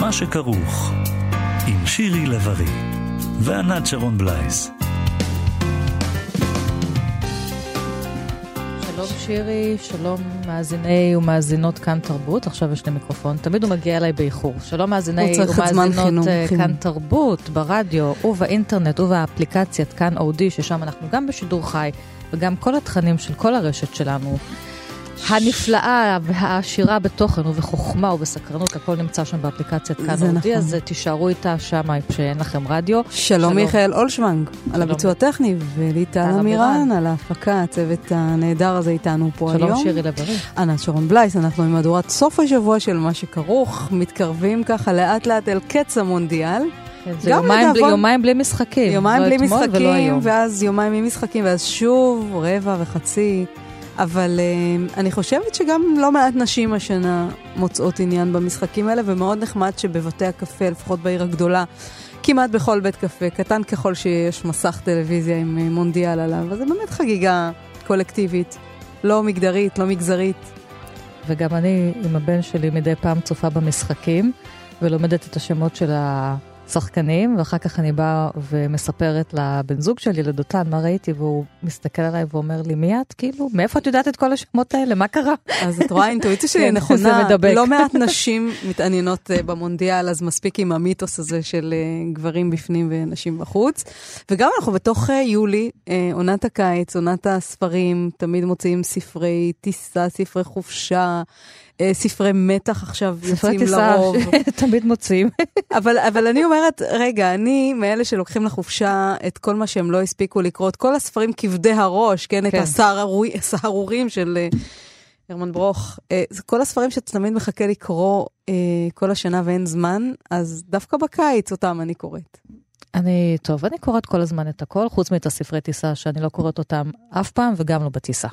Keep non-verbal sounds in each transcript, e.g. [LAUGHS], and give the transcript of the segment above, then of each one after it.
מה שכרוך, עם שירי לב-ארי וענת שרון בלייס. שלום שירי, שלום מאזיני ומאזינות כאן תרבות, עכשיו יש לי מיקרופון, תמיד הוא מגיע אליי באיחור. שלום מאזיני ומאזינות אה, כאן תרבות, ברדיו ובאינטרנט ובאפליקציית כאן אודי, ששם אנחנו גם בשידור חי וגם כל התכנים של כל הרשת שלנו. הנפלאה והעשירה בתוכן ובחוכמה ובסקרנות, הכל נמצא שם באפליקציית כאן אודי, נכון. אז תישארו איתה שם כשאין לכם רדיו. שלום. מיכאל אולשוונג על הביצוע הטכני, וליטל אמירן על ההפקה, הצוות הנהדר הזה איתנו פה היום. שלום שירי. ענת שרון בלייס, אנחנו עם מהדורת סוף השבוע של מה שכרוך, מתקרבים ככה לאט לאט אל קץ המונדיאל. כן, זה יומיים, בלי, יומיים בלי משחקים. יומיים לא בלי משחקים, ואז יומיים עם משחקים, ואז שוב רבע וחצי. אבל uh, אני חושבת שגם לא מעט נשים השנה מוצאות עניין במשחקים האלה, ומאוד נחמד שבבתי הקפה, לפחות בעיר הגדולה, כמעט בכל בית קפה, קטן ככל שיש מסך טלוויזיה עם uh, מונדיאל עליו, אז זה באמת חגיגה קולקטיבית, לא מגדרית, לא מגזרית. וגם אני עם הבן שלי מדי פעם צופה במשחקים, ולומדת את השמות של ה... שחקנים, ואחר כך אני באה ומספרת לבן זוג שלי, לדותן, מה ראיתי, והוא מסתכל עליי ואומר לי, מי את? כאילו, מאיפה את יודעת את כל השמות האלה? מה קרה? אז את רואה, האינטואיציה שלי [LAUGHS] כן, נכונה. לא מעט נשים מתעניינות אה, במונדיאל, אז מספיק עם המיתוס הזה של אה, גברים בפנים ונשים בחוץ. וגם אנחנו בתוך אה, יולי, עונת הקיץ, עונת הספרים, תמיד מוציאים ספרי טיסה, ספרי חופשה. אה, ספרי מתח עכשיו יוצאים לרוב. ספרי [LAUGHS] טיסה תמיד מוצאים. [LAUGHS] אבל, אבל אני אומרת, רגע, אני מאלה שלוקחים לחופשה את כל מה שהם לא הספיקו לקרוא, את כל הספרים כבדי הראש, כן, כן. את הסהרורים של אה, הרמן ברוך. אה, כל הספרים שאתה תמיד מחכה לקרוא כל השנה ואין זמן, אז דווקא בקיץ אותם אני קוראת. אני, טוב, אני קוראת כל הזמן את הכל, חוץ מאת הספרי טיסה שאני לא קוראת אותם אף פעם וגם לא בטיסה.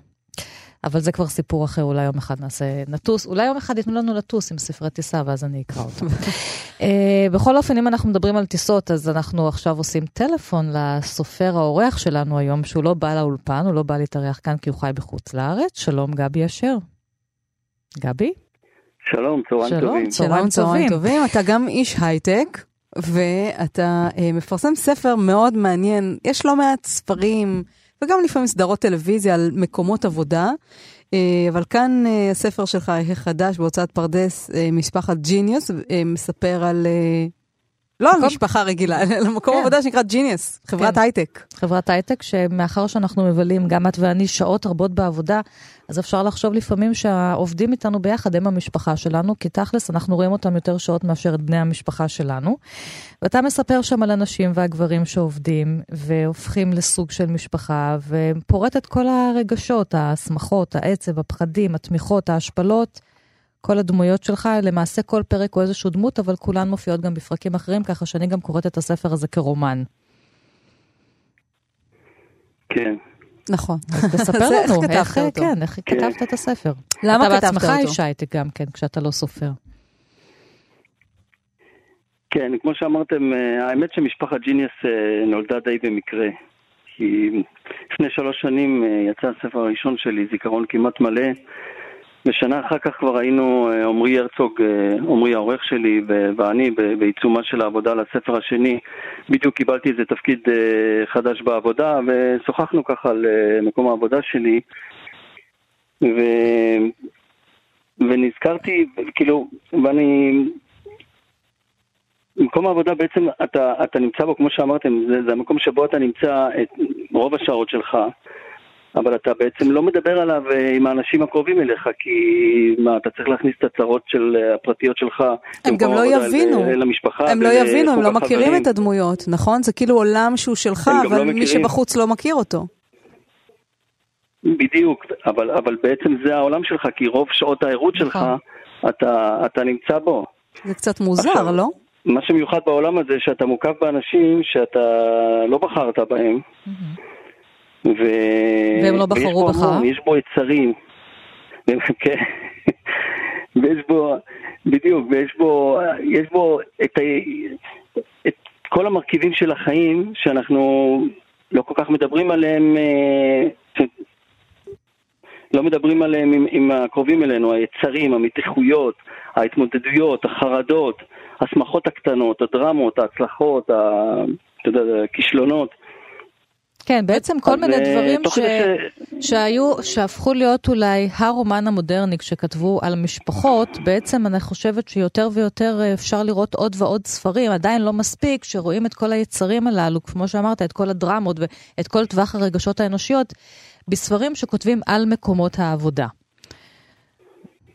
אבל זה כבר סיפור אחר, אולי יום אחד נעשה, נטוס, אולי יום אחד ייתנו לנו לטוס עם ספרי טיסה, ואז אני אקרא אותם. uh, [LAUGHS] בכל אופן, אם אנחנו מדברים על טיסות, אז אנחנו עכשיו עושים טלפון לסופר האורח שלנו היום, שהוא לא בא לאולפן, הוא לא בא להתארח כאן כי הוא חי בחוץ לארץ. שלום, גבי אשר. גבי? שלום, צהריים טובים. שלום, צהריים טובים. אתה גם איש הייטק. ואתה uh, מפרסם ספר מאוד מעניין. יש לא מעט ספרים וגם לפעמים סדרות טלוויזיה על מקומות עבודה. אה, אבל כאן אה, הספר שלך החדש בהוצאת פרדס, אה, משפחת ג'יניוס, מספר על לא על משפחה רגילה, אלא מקום כן. עבודה שנקרא ג'יניוס, חברת כן. הייטק. חברת הייטק, שמאחר שאנחנו מבלים, גם את ואני, שעות רבות בעבודה, אז אפשר לחשוב לפעמים שהעובדים איתנו ביחד הם המשפחה שלנו, כי תכלס אנחנו רואים אותם יותר שעות מאשר את בני המשפחה שלנו. ואתה מספר שם על הנשים והגברים שעובדים, והופכים לסוג של משפחה, ופורט את כל הרגשות, השמחות, העצב, הפחדים, התמיכות, ההשפלות. כל הדמויות שלך, למעשה כל פרק הוא איזושהי דמות, אבל כולן מופיעות גם בפרקים אחרים, ככה שאני גם קוראת את הספר הזה כרומן. כן. נכון. אז [LAUGHS] תספר לנו, איך, איך, כן, איך כן. כתבת את הספר. למה כתבת אותו? אתה בעצמך איש הייטק גם כן, כשאתה לא סופר. כן, כמו שאמרתם, אה, האמת שמשפחת ג'יניאס אה, נולדה די במקרה. כי לפני שלוש שנים אה, יצא הספר הראשון שלי, זיכרון כמעט מלא, ושנה אחר כך כבר היינו, אה, עמרי הרצוג, אה, עמרי העורך שלי ואני בעיצומה של העבודה על הספר השני. בדיוק קיבלתי איזה תפקיד אה, חדש בעבודה ושוחחנו ככה על מקום העבודה שלי. ו... ונזכרתי, כאילו, ואני... מקום העבודה בעצם אתה, אתה נמצא בו, כמו שאמרתם, זה, זה המקום שבו אתה נמצא את רוב השעות שלך. אבל אתה בעצם לא מדבר עליו אה, עם האנשים הקרובים אליך, כי מה, אתה צריך להכניס את הצרות של, אה, הפרטיות שלך. הם גם לא יבינו. אל, המשפחה. הם לא יבינו, הם לא מכירים חברים. את הדמויות, נכון? זה כאילו עולם שהוא שלך, אבל לא מי שבחוץ לא מכיר אותו. בדיוק, אבל, אבל בעצם זה העולם שלך, כי רוב שעות הערות שלך, נכון. אתה, אתה נמצא בו. זה קצת מוזר, עכשיו, לא? מה שמיוחד בעולם הזה, שאתה מוקף באנשים שאתה לא בחרת בהם. Mm-hmm. ו... והם לא בחרו בך? יש בו יצרים. [LAUGHS] כן. ויש בו, בדיוק, ויש בו, יש בו את, ה... את כל המרכיבים של החיים שאנחנו לא כל כך מדברים עליהם, אה, לא מדברים עליהם עם, עם הקרובים אלינו, היצרים, המתיחויות, ההתמודדויות, החרדות, השמחות הקטנות, הדרמות, ההצלחות, ה... אתה יודע, הכישלונות. כן, בעצם כל מיני אה, דברים ש... ש... שהיו, שהפכו להיות אולי הרומן המודרני כשכתבו על משפחות, בעצם אני חושבת שיותר ויותר אה, אפשר לראות עוד ועוד ספרים, עדיין לא מספיק, שרואים את כל היצרים הללו, כמו שאמרת, את כל הדרמות ואת כל טווח הרגשות האנושיות, בספרים שכותבים על מקומות העבודה.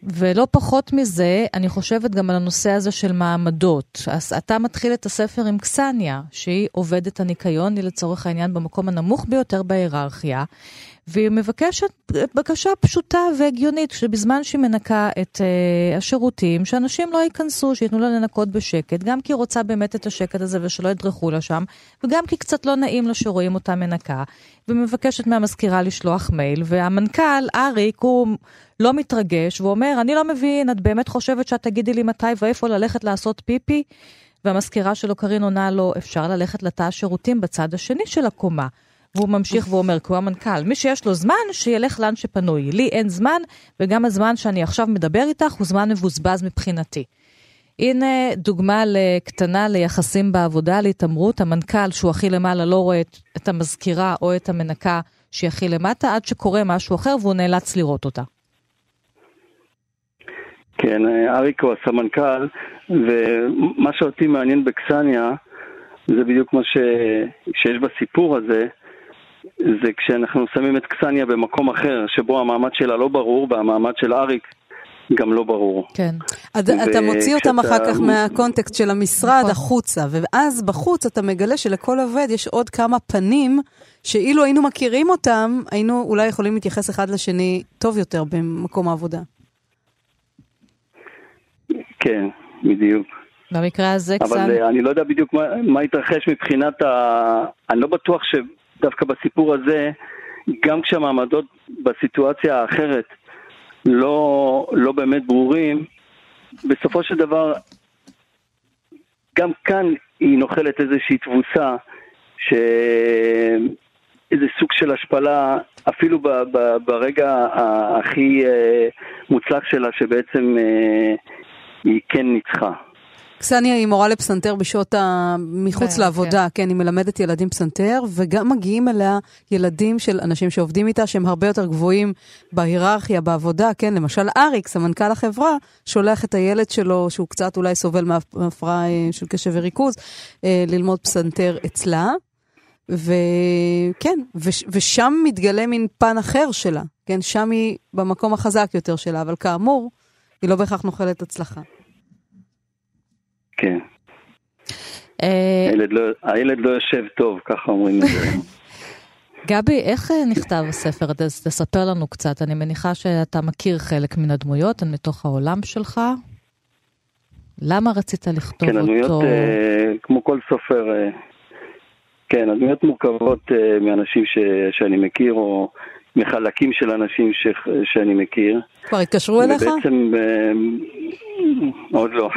ולא פחות מזה, אני חושבת גם על הנושא הזה של מעמדות. אז אתה מתחיל את הספר עם קסניה, שהיא עובדת הניקיון, היא לצורך העניין במקום הנמוך ביותר בהיררכיה, והיא מבקשת בקשה פשוטה והגיונית, שבזמן שהיא מנקה את uh, השירותים, שאנשים לא ייכנסו, שייתנו לה לנקות בשקט, גם כי היא רוצה באמת את השקט הזה ושלא ידרכו לה שם, וגם כי קצת לא נעים לה שרואים אותה מנקה, ומבקשת מהמזכירה לשלוח מייל, והמנכ"ל, אריק, הוא לא מתרגש, ואומר, אני לא מבין, את באמת חושבת שאת תגידי לי מתי ואיפה ללכת לעשות פיפי? והמזכירה שלו, קארין, עונה לו, אפשר ללכת לתא השירותים בצד השני של הקומה. והוא ממשיך ואומר, כי הוא המנכ"ל, מי שיש לו זמן, שילך לאן שפנוי. לי אין זמן, וגם הזמן שאני עכשיו מדבר איתך הוא זמן מבוזבז מבחינתי. הנה דוגמה קטנה ליחסים בעבודה, להתעמרות. המנכ"ל, שהוא הכי למעלה, לא רואה את, את המזכירה או את המנקה שהיא הכי למטה, עד שקורה משהו אחר והוא נאלץ לראות אותה. כן, אריק הוא הסמנכ"ל, ומה שאותי מעניין בקסניה, זה בדיוק מה ש... שיש בסיפור הזה, זה כשאנחנו שמים את קסניה במקום אחר, שבו המעמד שלה לא ברור, והמעמד של אריק גם לא ברור. כן. אז אתה מוציא אותם אחר כך מהקונטקסט של המשרד נכון. החוצה, ואז בחוץ אתה מגלה שלכל עובד יש עוד כמה פנים, שאילו היינו מכירים אותם, היינו אולי יכולים להתייחס אחד לשני טוב יותר במקום העבודה. כן, בדיוק. במקרה הזה קצת... אבל uh, אני לא יודע בדיוק מה, מה התרחש מבחינת ה... אני לא בטוח שדווקא בסיפור הזה, גם כשהמעמדות בסיטואציה האחרת לא, לא באמת ברורים, בסופו של דבר, גם כאן היא נוחלת איזושהי תבוסה, ש... איזה סוג של השפלה, אפילו ב, ב, ברגע הכי uh, מוצלח שלה, שבעצם uh, היא כן ניצחה. קסניה היא מורה לפסנתר בשעות ה... מחוץ כן, לעבודה, כן. כן, היא מלמדת ילדים פסנתר, וגם מגיעים אליה ילדים של אנשים שעובדים איתה, שהם הרבה יותר גבוהים בהיררכיה, בעבודה, כן, למשל אריק, סמנכ"ל החברה, שולח את הילד שלו, שהוא קצת אולי סובל מהפרעה אה, של קשב וריכוז, אה, ללמוד פסנתר אצלה. וכן, וש, ושם מתגלה מין פן אחר שלה, כן, שם היא במקום החזק יותר שלה, אבל כאמור, היא לא בהכרח נוחלת הצלחה. כן. אה, הילד לא, הילד לא יושב טוב, ככה אומרים את זה. [LAUGHS] גבי, איך אה, נכתב הספר? תספר לנו קצת. אני מניחה שאתה מכיר חלק מן הדמויות מתוך העולם שלך. למה רצית לכתוב כן, אותו? כן, הדמויות, אה, כמו כל סופר, כן, הדמויות מורכבות מאנשים ש, שאני מכיר, או מחלקים של אנשים ש, שאני מכיר. כבר התקשרו אליך? ובעצם, אה, עוד לא.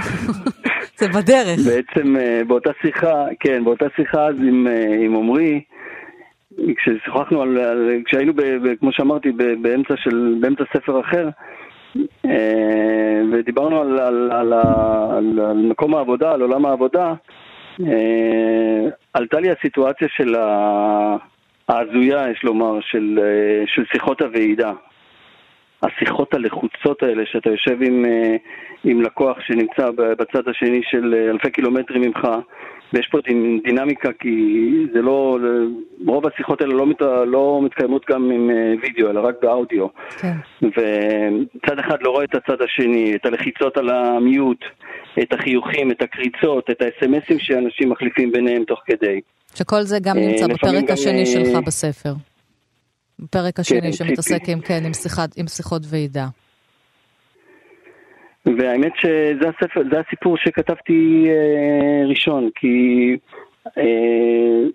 [LAUGHS] זה בדרך. בעצם אה, באותה שיחה, כן, באותה שיחה אז עם, אה, עם עמרי, כששוחחנו על, על כשהיינו, ב, ב, כמו שאמרתי, ב, באמצע, של, באמצע ספר אחר, ודיברנו על, על, על, על, על מקום העבודה, על עולם העבודה, עלתה לי הסיטואציה של ההזויה, יש לומר, של, של שיחות הוועידה. השיחות הלחוצות האלה, שאתה יושב עם, אה, עם לקוח שנמצא בצד השני של אה, אלפי קילומטרים ממך, ויש פה דינמיקה כי זה לא, רוב השיחות האלה לא, מת, לא מתקיימות גם עם אה, וידאו, אלא רק באודיו. כן. וצד אחד לא רואה את הצד השני, את הלחיצות על המיוט, את החיוכים, את הקריצות, את האס.אם.אסים שאנשים מחליפים ביניהם תוך כדי. שכל זה גם נמצא בפרק השני שלך בספר. בפרק השני כן, שמתעסק עם, כן, עם, שיחת, עם שיחות ועידה. והאמת שזה הספר, זה הסיפור שכתבתי אה, ראשון, כי אה,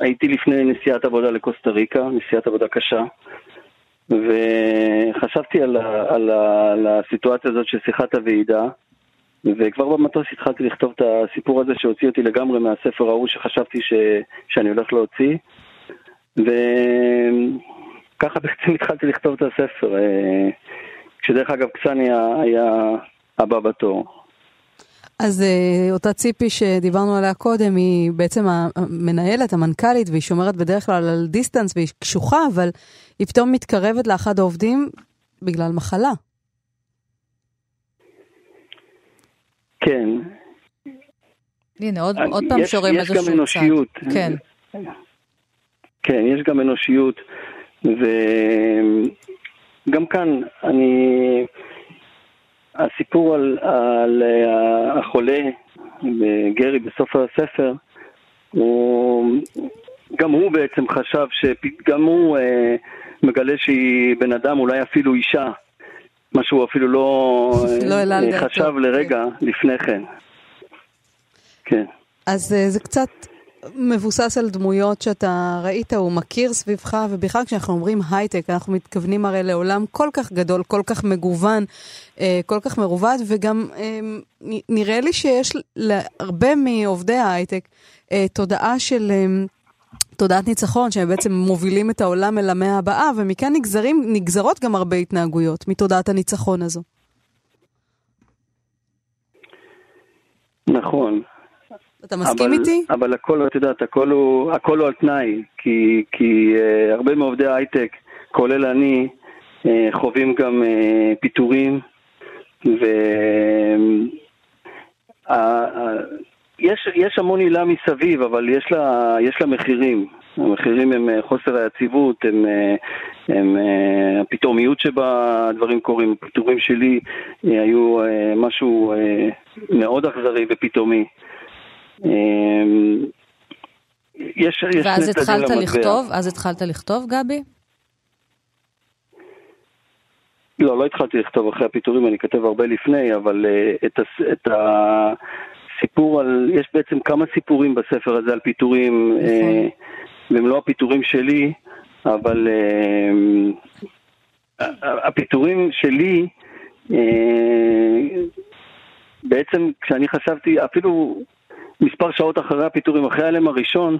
הייתי לפני נסיעת עבודה לקוסטה ריקה, נסיעת עבודה קשה, וחשבתי על, ה, על, ה, על הסיטואציה הזאת של שיחת הוועידה, וכבר במטוס התחלתי לכתוב את הסיפור הזה שהוציא אותי לגמרי מהספר ההוא שחשבתי ש, שאני הולך להוציא. וככה [LAUGHS] בעצם התחלתי לכתוב את הספר, אה, כשדרך אגב קסני היה הבא בתור. אז uh, אותה ציפי שדיברנו עליה קודם, היא בעצם המנהלת, המנכ"לית, והיא שומרת בדרך כלל על דיסטנס והיא קשוחה, אבל היא פתאום מתקרבת לאחד העובדים בגלל מחלה. כן. הנה, עוד, עוד פעם שרואים איזשהו צד. גם אנושיות. כן. כן, יש גם אנושיות, וגם כאן אני... הסיפור על, על החולה, גרי בסוף הספר, הוא, גם הוא בעצם חשב, שגם הוא אה, מגלה שהיא בן אדם, אולי אפילו אישה, מה שהוא אפילו לא, לא אה, חשב לרגע כן. לפני כן. כן. אז אה, זה קצת מבוסס על דמויות שאתה ראית, הוא מכיר סביבך, ובכלל כשאנחנו אומרים הייטק, אנחנו מתכוונים הרי לעולם כל כך גדול, כל כך מגוון, אה, כל כך מרובד, וגם אה, נראה לי שיש להרבה מעובדי ההייטק תודעה של... תודעת ניצחון, שהם בעצם מובילים את העולם אל המאה הבאה, ומכאן נגזרים, נגזרות גם הרבה התנהגויות מתודעת הניצחון הזו. נכון, אתה מסכים אבל, איתי? אבל הכל, את יודעת, הכל הוא, הכל הוא על תנאי, כי, כי uh, הרבה מעובדי ההייטק, כולל אני, uh, חווים גם uh, פיטורים, ו... Uh, uh, יש, יש המון עילה מסביב, אבל יש לה, יש לה מחירים. המחירים הם חוסר היציבות, הם, הם, הם הפתאומיות שבה הדברים קורים. הפיטורים שלי היו משהו מאוד אכזרי ופתאומי. יש, יש ואז התחלת לכתוב? אז התחלת לכתוב, גבי? לא, לא התחלתי לכתוב אחרי הפיטורים, אני כותב הרבה לפני, אבל uh, את, הס, את הסיפור על... יש בעצם כמה סיפורים בספר הזה על פיטורים, והם לא הפיטורים שלי, אבל uh, הפיטורים שלי, uh, בעצם כשאני חשבתי, אפילו מספר שעות אחרי הפיטורים, אחרי ההלם הראשון,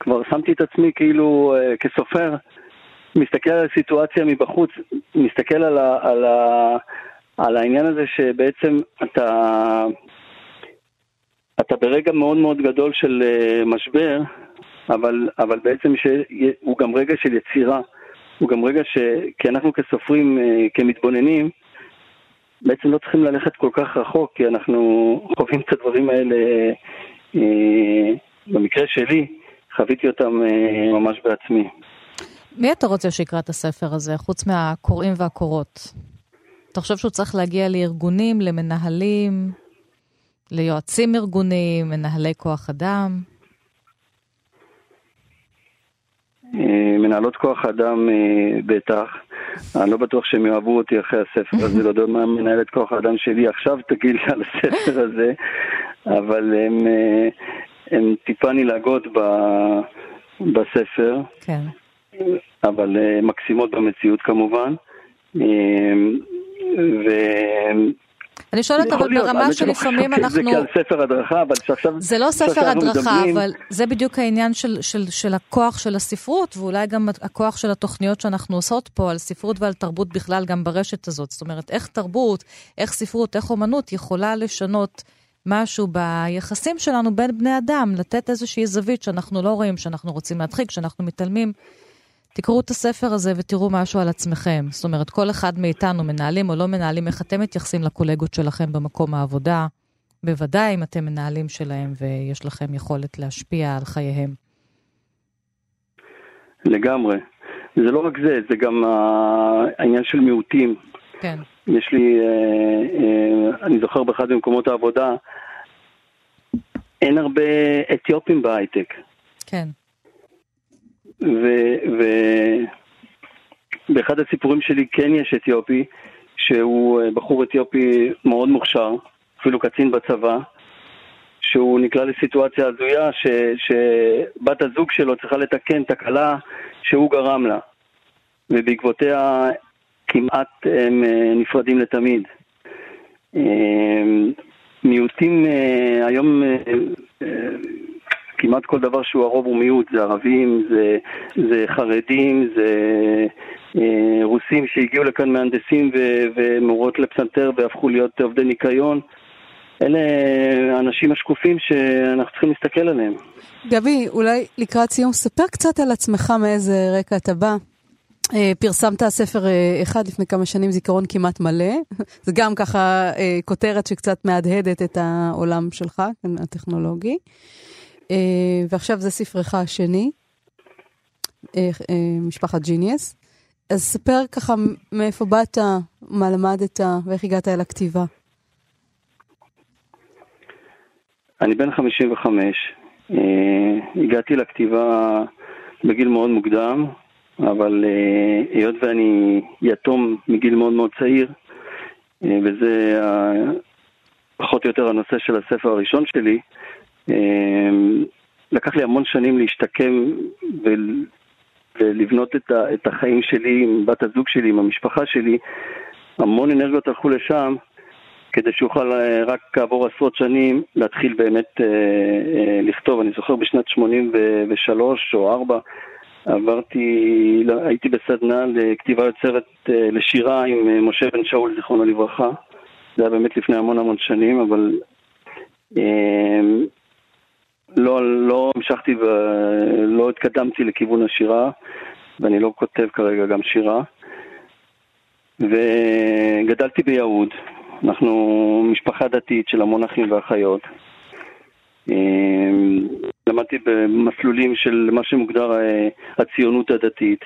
כבר שמתי את עצמי כאילו אה, כסופר, מסתכל על הסיטואציה מבחוץ, מסתכל על, ה, על, ה, על העניין הזה שבעצם אתה, אתה ברגע מאוד מאוד גדול של אה, משבר, אבל, אבל בעצם שהוא גם רגע של יצירה, הוא גם רגע ש... כי אנחנו כסופרים, אה, כמתבוננים, בעצם לא צריכים ללכת כל כך רחוק, כי אנחנו חווים את הדברים האלה אה, במקרה שלי, חוויתי אותם ממש בעצמי. מי אתה רוצה שיקרא את הספר הזה, חוץ מהקוראים והקוראות? אתה חושב שהוא צריך להגיע לארגונים, למנהלים, ליועצים ארגוניים, מנהלי כוח אדם? אה, מנהלות כוח אדם בטח. אני לא בטוח שהם יאהבו אותי אחרי הספר הזה, לא יודע מה מנהלת כוח האדם שלי עכשיו תגיד לי על הספר הזה, אבל הם, אה, הם טיפה נלעגות ב, בספר. כן. אבל אה, מקסימות במציאות כמובן. אה, ו... אני שואלת אבל ברמה שלפעמים אנחנו... זה כעל ספר הדרכה, אבל שעכשיו... זה לא ספר הדרכה, מדברים... אבל זה בדיוק העניין של, של, של הכוח של הספרות, ואולי גם הכוח של התוכניות שאנחנו עושות פה על ספרות ועל תרבות בכלל, גם ברשת הזאת. זאת אומרת, איך תרבות, איך ספרות, איך אומנות יכולה לשנות משהו ביחסים שלנו בין בני אדם, לתת איזושהי זווית שאנחנו לא רואים, שאנחנו רוצים להדחיק, שאנחנו מתעלמים. תקראו את הספר הזה ותראו משהו על עצמכם. זאת אומרת, כל אחד מאיתנו, מנהלים או לא מנהלים, איך אתם מתייחסים לקולגות שלכם במקום העבודה, בוודאי אם אתם מנהלים שלהם ויש לכם יכולת להשפיע על חייהם. לגמרי. זה לא רק זה, זה גם העניין של מיעוטים. כן. יש לי, אה, אה, אני זוכר באחד ממקומות העבודה, אין הרבה אתיופים בהייטק. כן. ובאחד הסיפורים שלי כן יש אתיופי, שהוא אה, בחור אתיופי מאוד מוכשר, אפילו קצין בצבא, שהוא נקלע לסיטואציה הזויה ש, שבת הזוג שלו צריכה לתקן תקלה שהוא גרם לה, ובעקבותיה כמעט הם אה, נפרדים לתמיד. אה, מיעוטים היום כמעט כל דבר שהוא הרוב הוא מיעוט, זה ערבים, זה, זה חרדים, זה אה, רוסים שהגיעו לכאן מהנדסים ומורות לפסנתר והפכו להיות עובדי ניקיון. אלה האנשים השקופים שאנחנו צריכים להסתכל עליהם. גבי, אולי לקראת סיום, ספר קצת על עצמך מאיזה רקע אתה בא. אה, פרסמת ספר אה, אחד לפני כמה שנים, זיכרון כמעט מלא. [LAUGHS] זה גם ככה אה, כותרת שקצת מהדהדת את העולם שלך, הטכנולוגי. ועכשיו זה ספרך השני, משפחת ג'יניאס. אז ספר ככה מאיפה באת, מה למדת ואיך הגעת אל הכתיבה. אני בן 55, הגעתי לכתיבה בגיל מאוד מוקדם, אבל אה, היות ואני יתום מגיל מאוד מאוד צעיר, אה, וזה פחות או יותר הנושא של הספר הראשון שלי, אה, לקח לי המון שנים להשתקם ולבנות את החיים שלי עם בת הזוג שלי, עם המשפחה שלי. המון אנרגיות הלכו לשם כדי שאוכל רק כעבור עשרות שנים להתחיל באמת לכתוב. אני זוכר בשנת 83 או 4 עברתי, לא, הייתי בסדנה לכתיבה יוצרת אה, לשירה עם אה, משה בן שאול, זיכרונו לברכה. זה היה באמת לפני המון המון שנים, אבל אה, לא, לא המשכתי ולא התקדמתי לכיוון השירה, ואני לא כותב כרגע גם שירה. וגדלתי ביהוד, אנחנו משפחה דתית של המון אחים ואחיות. אמ, למדתי במסלולים של מה שמוגדר אה, הציונות הדתית.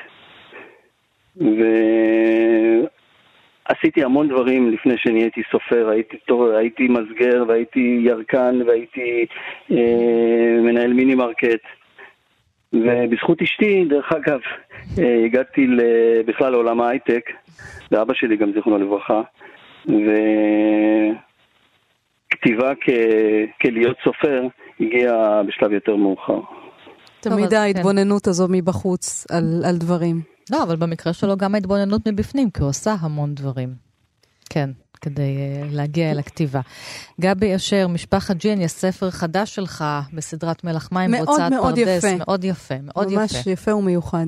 ועשיתי המון דברים לפני שנהייתי סופר, הייתי, הייתי מסגר והייתי ירקן והייתי אה, מנהל מיני מרקט. ובזכות אשתי, דרך אגב, אה, הגעתי בכלל לעולם ההייטק, ואבא שלי גם זיכרונו לברכה, וכתיבה כלהיות סופר הגיעה בשלב יותר מאוחר. תמיד כן. ההתבוננות הזו מבחוץ על, על דברים. לא, אבל במקרה שלו גם ההתבוננות מבפנים, כי הוא עושה המון דברים. כן, כדי uh, להגיע אל הכתיבה. גבי אשר, משפחת ג'יני, הספר חדש שלך בסדרת מלח מים בהוצאת פרדס. מאוד מאוד יפה. מאוד יפה, מאוד ממש יפה. ממש יפה ומיוחד.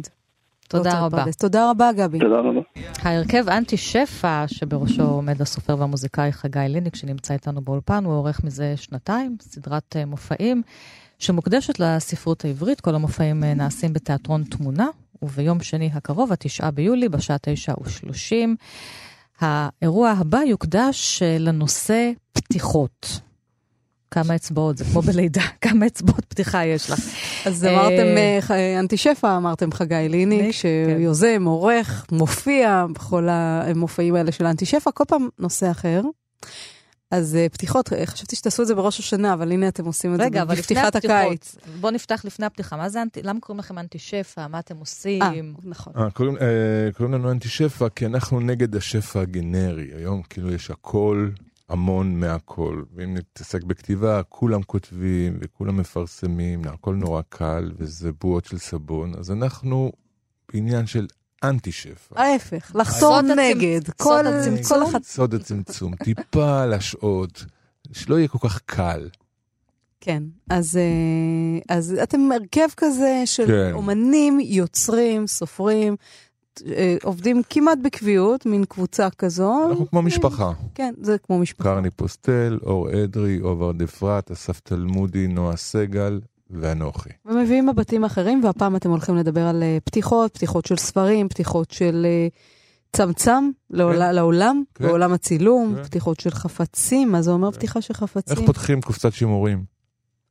תודה רבה. פרדס. תודה רבה, גבי. תודה רבה. ההרכב אנטי שפע, שבראשו עומד הסופר והמוזיקאי חגי ליניק, שנמצא איתנו באולפן, הוא עורך מזה שנתיים, סדרת uh, מופעים. שמוקדשת לספרות העברית. כל המופעים אה, נעשים בתיאטרון תמונה, וביום שני הקרוב, התשעה ביולי, בשעה תשע ושלושים, האירוע הבא יוקדש אה, לנושא פתיחות. כמה אצבעות, זה כמו בלידה, [LAUGHS] כמה אצבעות פתיחה יש לך. אז אמרתם, אה, אנטי שפע, אמרתם חגי ליניק, שיוזם, עורך, מופיע בכל המופעים האלה של אנטי שפע, כל פעם נושא אחר. אז uh, פתיחות, אה, חשבתי שתעשו את זה בראש השנה, אבל הנה אתם עושים את רגע, זה בפתיחת הקיץ. בואו נפתח לפני הפתיחה. מה זה למה קוראים לכם אנטי שפע? מה אתם עושים? 아, נכון. 아, קוראים, uh, קוראים לנו אנטי שפע כי אנחנו נגד השפע הגנרי. היום כאילו יש הכל, המון מהכל. ואם נתעסק בכתיבה, כולם כותבים וכולם מפרסמים, הכל נורא קל, וזה בועות של סבון. אז אנחנו בעניין של אנטי שפע. ההפך, לחתום נגד. סוד הצמצום. סוד הצמצום, טיפה [LAUGHS] להשעות, שלא יהיה כל כך קל. כן, אז, אה, אז אתם הרכב כזה של כן. אומנים, יוצרים, סופרים, אה, עובדים כמעט בקביעות, מין קבוצה כזו. אנחנו כמו משפחה. כן, זה כמו משפחה. קרני פוסטל, אור אדרי, עובר דפרת, אסף תלמודי, נועה סגל, ואנוכי. ומביאים מבטים אחרים, והפעם אתם הולכים לדבר על uh, פתיחות, פתיחות של ספרים, פתיחות של uh, צמצם לעול, כן. לעולם, כן. בעולם הצילום, כן. פתיחות של חפצים, מה זה אומר כן. פתיחה של חפצים? איך פותחים קופסת שימורים?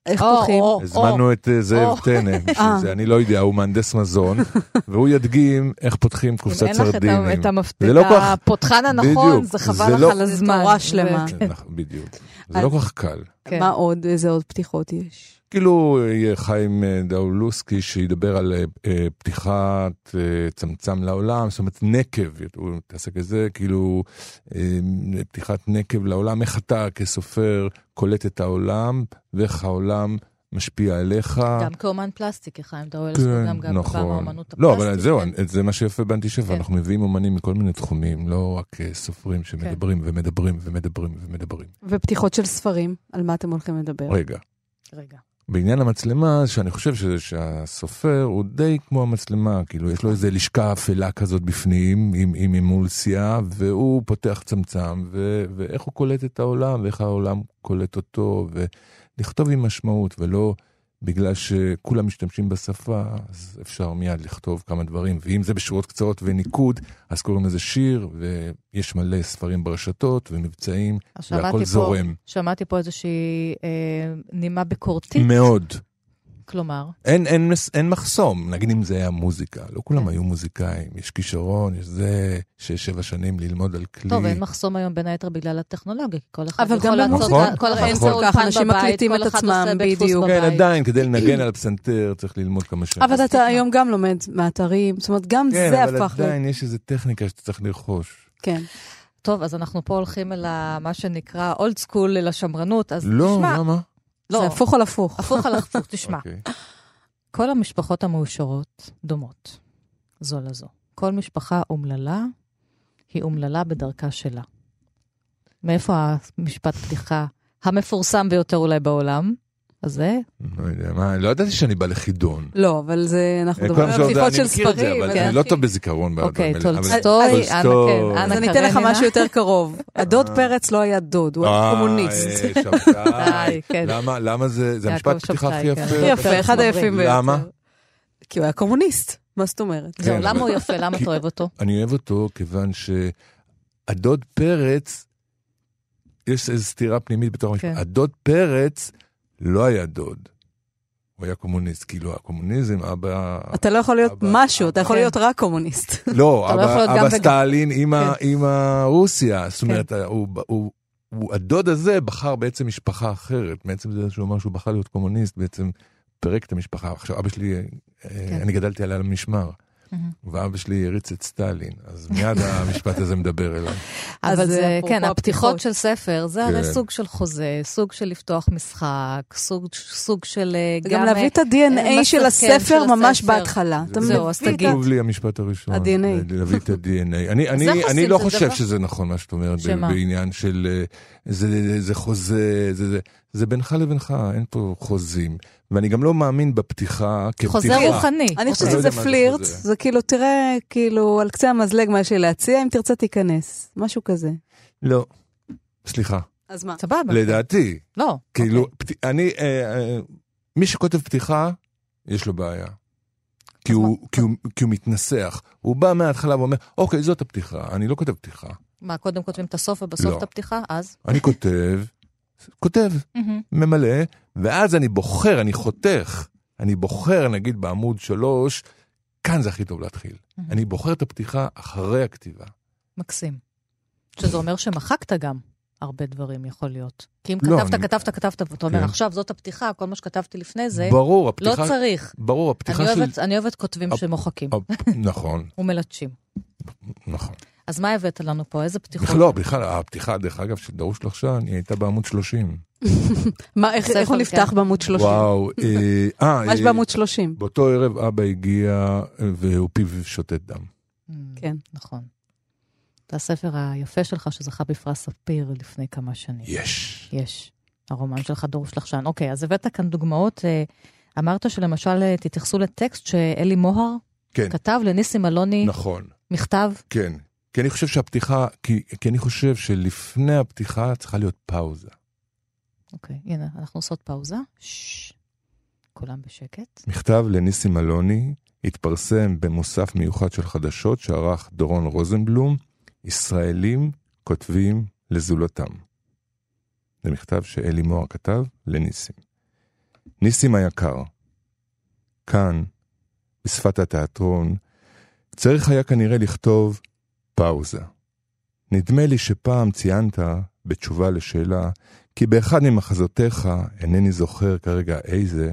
איך פותחים? הזמנו את אה, זאב טנא [LAUGHS] בשביל זה, אני לא יודע, הוא מהנדס מזון, [LAUGHS] והוא ידגים איך פותחים קופסת סרדינים. אין לך את המפתח, לא הפותחן הנכון, זה חבל לך לא- על הזמן. זה תורה שלמה. נכון, בדיוק. זה לא כל כך קל. מה עוד, איזה עוד פתיחות יש? כאילו יהיה חיים אה, דאולוסקי שידבר על אה, אה, פתיחת צמצם לעולם, זאת אומרת נקב, הוא מתעסק בזה, כאילו פתיחת נקב לעולם, איך אתה כסופר קולט את העולם, ואיך העולם משפיע עליך. גם כאומן פלסטיק, חיים דאולוסקי, כן, גם, גם נכון. באמנות הפלסטיק. לא, אבל זהו, כן. זה מה שיפה באנטי שפה, כן. אנחנו מביאים אומנים מכל מיני תחומים, לא רק סופרים שמדברים כן. ומדברים ומדברים ומדברים. ופתיחות של ספרים, על מה אתם הולכים לדבר? רגע. רגע. בעניין המצלמה, שאני חושב ש, שהסופר הוא די כמו המצלמה, כאילו יש לו איזה לשכה אפלה כזאת בפנים, עם, עם אמולסיה, והוא פותח צמצם, ו, ואיך הוא קולט את העולם, ואיך העולם קולט אותו, ולכתוב עם משמעות, ולא בגלל שכולם משתמשים בשפה, אז אפשר מיד לכתוב כמה דברים. ואם זה בשורות קצרות וניקוד, אז קוראים לזה שיר, ויש מלא ספרים ברשתות ומבצעים, והכל זורם. שמעתי פה איזושהי אה, נימה ביקורתית. מאוד. כלומר? אין, אין, אין מחסום, נגיד אם זה היה מוזיקה, לא כולם כן. היו מוזיקאים, יש כישרון, יש זה, שש, שבע שנים ללמוד על כלי. טוב, אין מחסום היום בין היתר בגלל הטכנולוגיה, כל אחד יכול לעשות, נכון, כל אחד נכון. כל כך אנשים מקליטים את עצמם, בדיוק. כן, עדיין, כדי לנגן על הפסנתר צריך ללמוד כמה שנים. אבל אתה היום גם לומד מאתרים, זאת אומרת, גם כן, זה הפך... כן, אבל עדיין יש איזו טכניקה שאתה צריך לרכוש. כן. טוב, אז אנחנו פה הולכים אל מה שנקרא אולד סקול, אל השמרנות, אז לא, תשמע... לא, למה? לא. זה הפוך על הפוך. הפוך על הפוך, תשמע. Okay. אוקיי. כל המשפחות המאושרות דומות זו לזו. כל משפחה אומללה היא אומללה בדרכה שלה. מאיפה המשפט פתיחה המפורסם ביותר אולי בעולם? הזה? לא יודע, מה, לא ידעתי שאני בא לחידון. לא, אבל זה, אנחנו אה, מדברים על פתיחות של ספרים. אבל אני לא טוב בזיכרון. אוקיי, טולסטוי, אנה קרנינה. אז אני אתן לך משהו יותר קרוב. [LAUGHS] הדוד אה. פרץ לא היה דוד, הוא היה אה, קומוניסט. [LAUGHS] כן. למה זה, זה המשפט פתיחה הכי יפה. הכי יפה, אחד היפים ביותר. למה? כי הוא היה קומוניסט, מה זאת אומרת? זהו, למה הוא יפה? למה אתה אוהב אותו? אני אוהב אותו כיוון שהדוד פרץ, יש איזו סתירה פנימית בתוך המשפט. כן. הדוד פרץ לא היה דוד. הוא היה קומוניסט, כאילו הקומוניזם, אבא... אתה לא יכול להיות אבא, משהו, אבא, אתה יכול להיות רק קומוניסט. לא, אבא, לא אבא סטלין עם, כן. עם הרוסיה, זאת אומרת, כן. הוא, הוא, הוא, הדוד הזה בחר בעצם משפחה אחרת, בעצם זה שהוא אמר שהוא בחר להיות קומוניסט, בעצם פירק את המשפחה. עכשיו, אבא שלי, אה, כן. אני גדלתי עליה למשמר. ואבא שלי הריץ את סטלין, אז מיד המשפט הזה מדבר אליי. [LAUGHS] אבל זה, כן, הפתיחות של ספר, זה הרי כן. סוג של חוזה, סוג של לפתוח משחק, סוג של אה, גם... להביא את ה-DNA של הספר ממש בהתחלה. זהו, אז תגיד. חשוב לי המשפט הראשון. ה-DNA. להביא את ה-DNA. אני לא חושב שזה נכון מה שאת אומרת, בעניין של... אה, זה חוזה, זה בינך לבינך, אין פה חוזים. ואני גם לא מאמין בפתיחה כפתיחה. חוזר רוחני. אני חושבת שזה פלירט, זה כאילו, תראה, כאילו, על קצה המזלג מה יש לי להציע, אם תרצה תיכנס. משהו כזה. לא. סליחה. אז מה? סבבה. לדעתי. לא. כאילו, אוקיי. אני, אה, אה, מי שכותב פתיחה, יש לו בעיה. כי הוא, כי, הוא, כי הוא מתנסח. הוא בא מההתחלה ואומר, אוקיי, זאת הפתיחה, אני לא כותב פתיחה. מה, קודם כותבים את הסוף ובסוף לא. את הפתיחה? אז? אני כותב, כותב, ממלא, ואז אני בוחר, אני חותך, אני בוחר, נגיד בעמוד שלוש, כאן זה הכי טוב להתחיל. אני בוחר את הפתיחה אחרי הכתיבה. מקסים. שזה אומר שמחקת גם הרבה דברים, יכול להיות. כי אם לא, כתבת, אני... כתבת, כתבת, ואתה אומר, כן. עכשיו זאת הפתיחה, כל מה שכתבתי לפני זה, ברור, הפתיחה... לא צריך. ברור, הפתיחה אני של... אוהבת, אני אוהבת כותבים הפ... שמוחקים. הפ... נכון. [LAUGHS] ומלטשים. נכון. אז מה הבאת לנו פה? איזה פתיחות? לא, בכלל, הפתיחה, דרך אגב, של דרוש לחשן, היא הייתה בעמוד 30. [LAUGHS] מה, איך הוא נפתח. בעמוד 30? וואו, אה, [LAUGHS] אה... מה יש בעמוד 30? באותו ערב אבא הגיע והוא פיו שותת דם. Mm, כן. נכון. זה הספר היפה שלך שזכה בפרס ספיר לפני כמה שנים. יש. יש. הרומן שלך דרוש לחשן. אוקיי, אז הבאת כאן דוגמאות. אה, אמרת שלמשל אה, תתייחסו לטקסט שאלי מוהר כן. כתב לניסים אלוני. נכון. מכתב. כן. כי אני חושב שהפתיחה, כי, כי אני חושב שלפני הפתיחה צריכה להיות פאוזה. אוקיי, הנה, אנחנו עושות פאוזה. ששש, כולם בשקט. מכתב לניסים אלוני התפרסם במוסף מיוחד של חדשות שערך דורון רוזנבלום, ישראלים כותבים לזולתם. זה מכתב שאלי מוהר כתב לניסים. ניסים היקר, כאן, בשפת התיאטרון, צריך היה כנראה לכתוב פאוזה. נדמה לי שפעם ציינת, בתשובה לשאלה, כי באחד ממחזותיך, אינני זוכר כרגע איזה,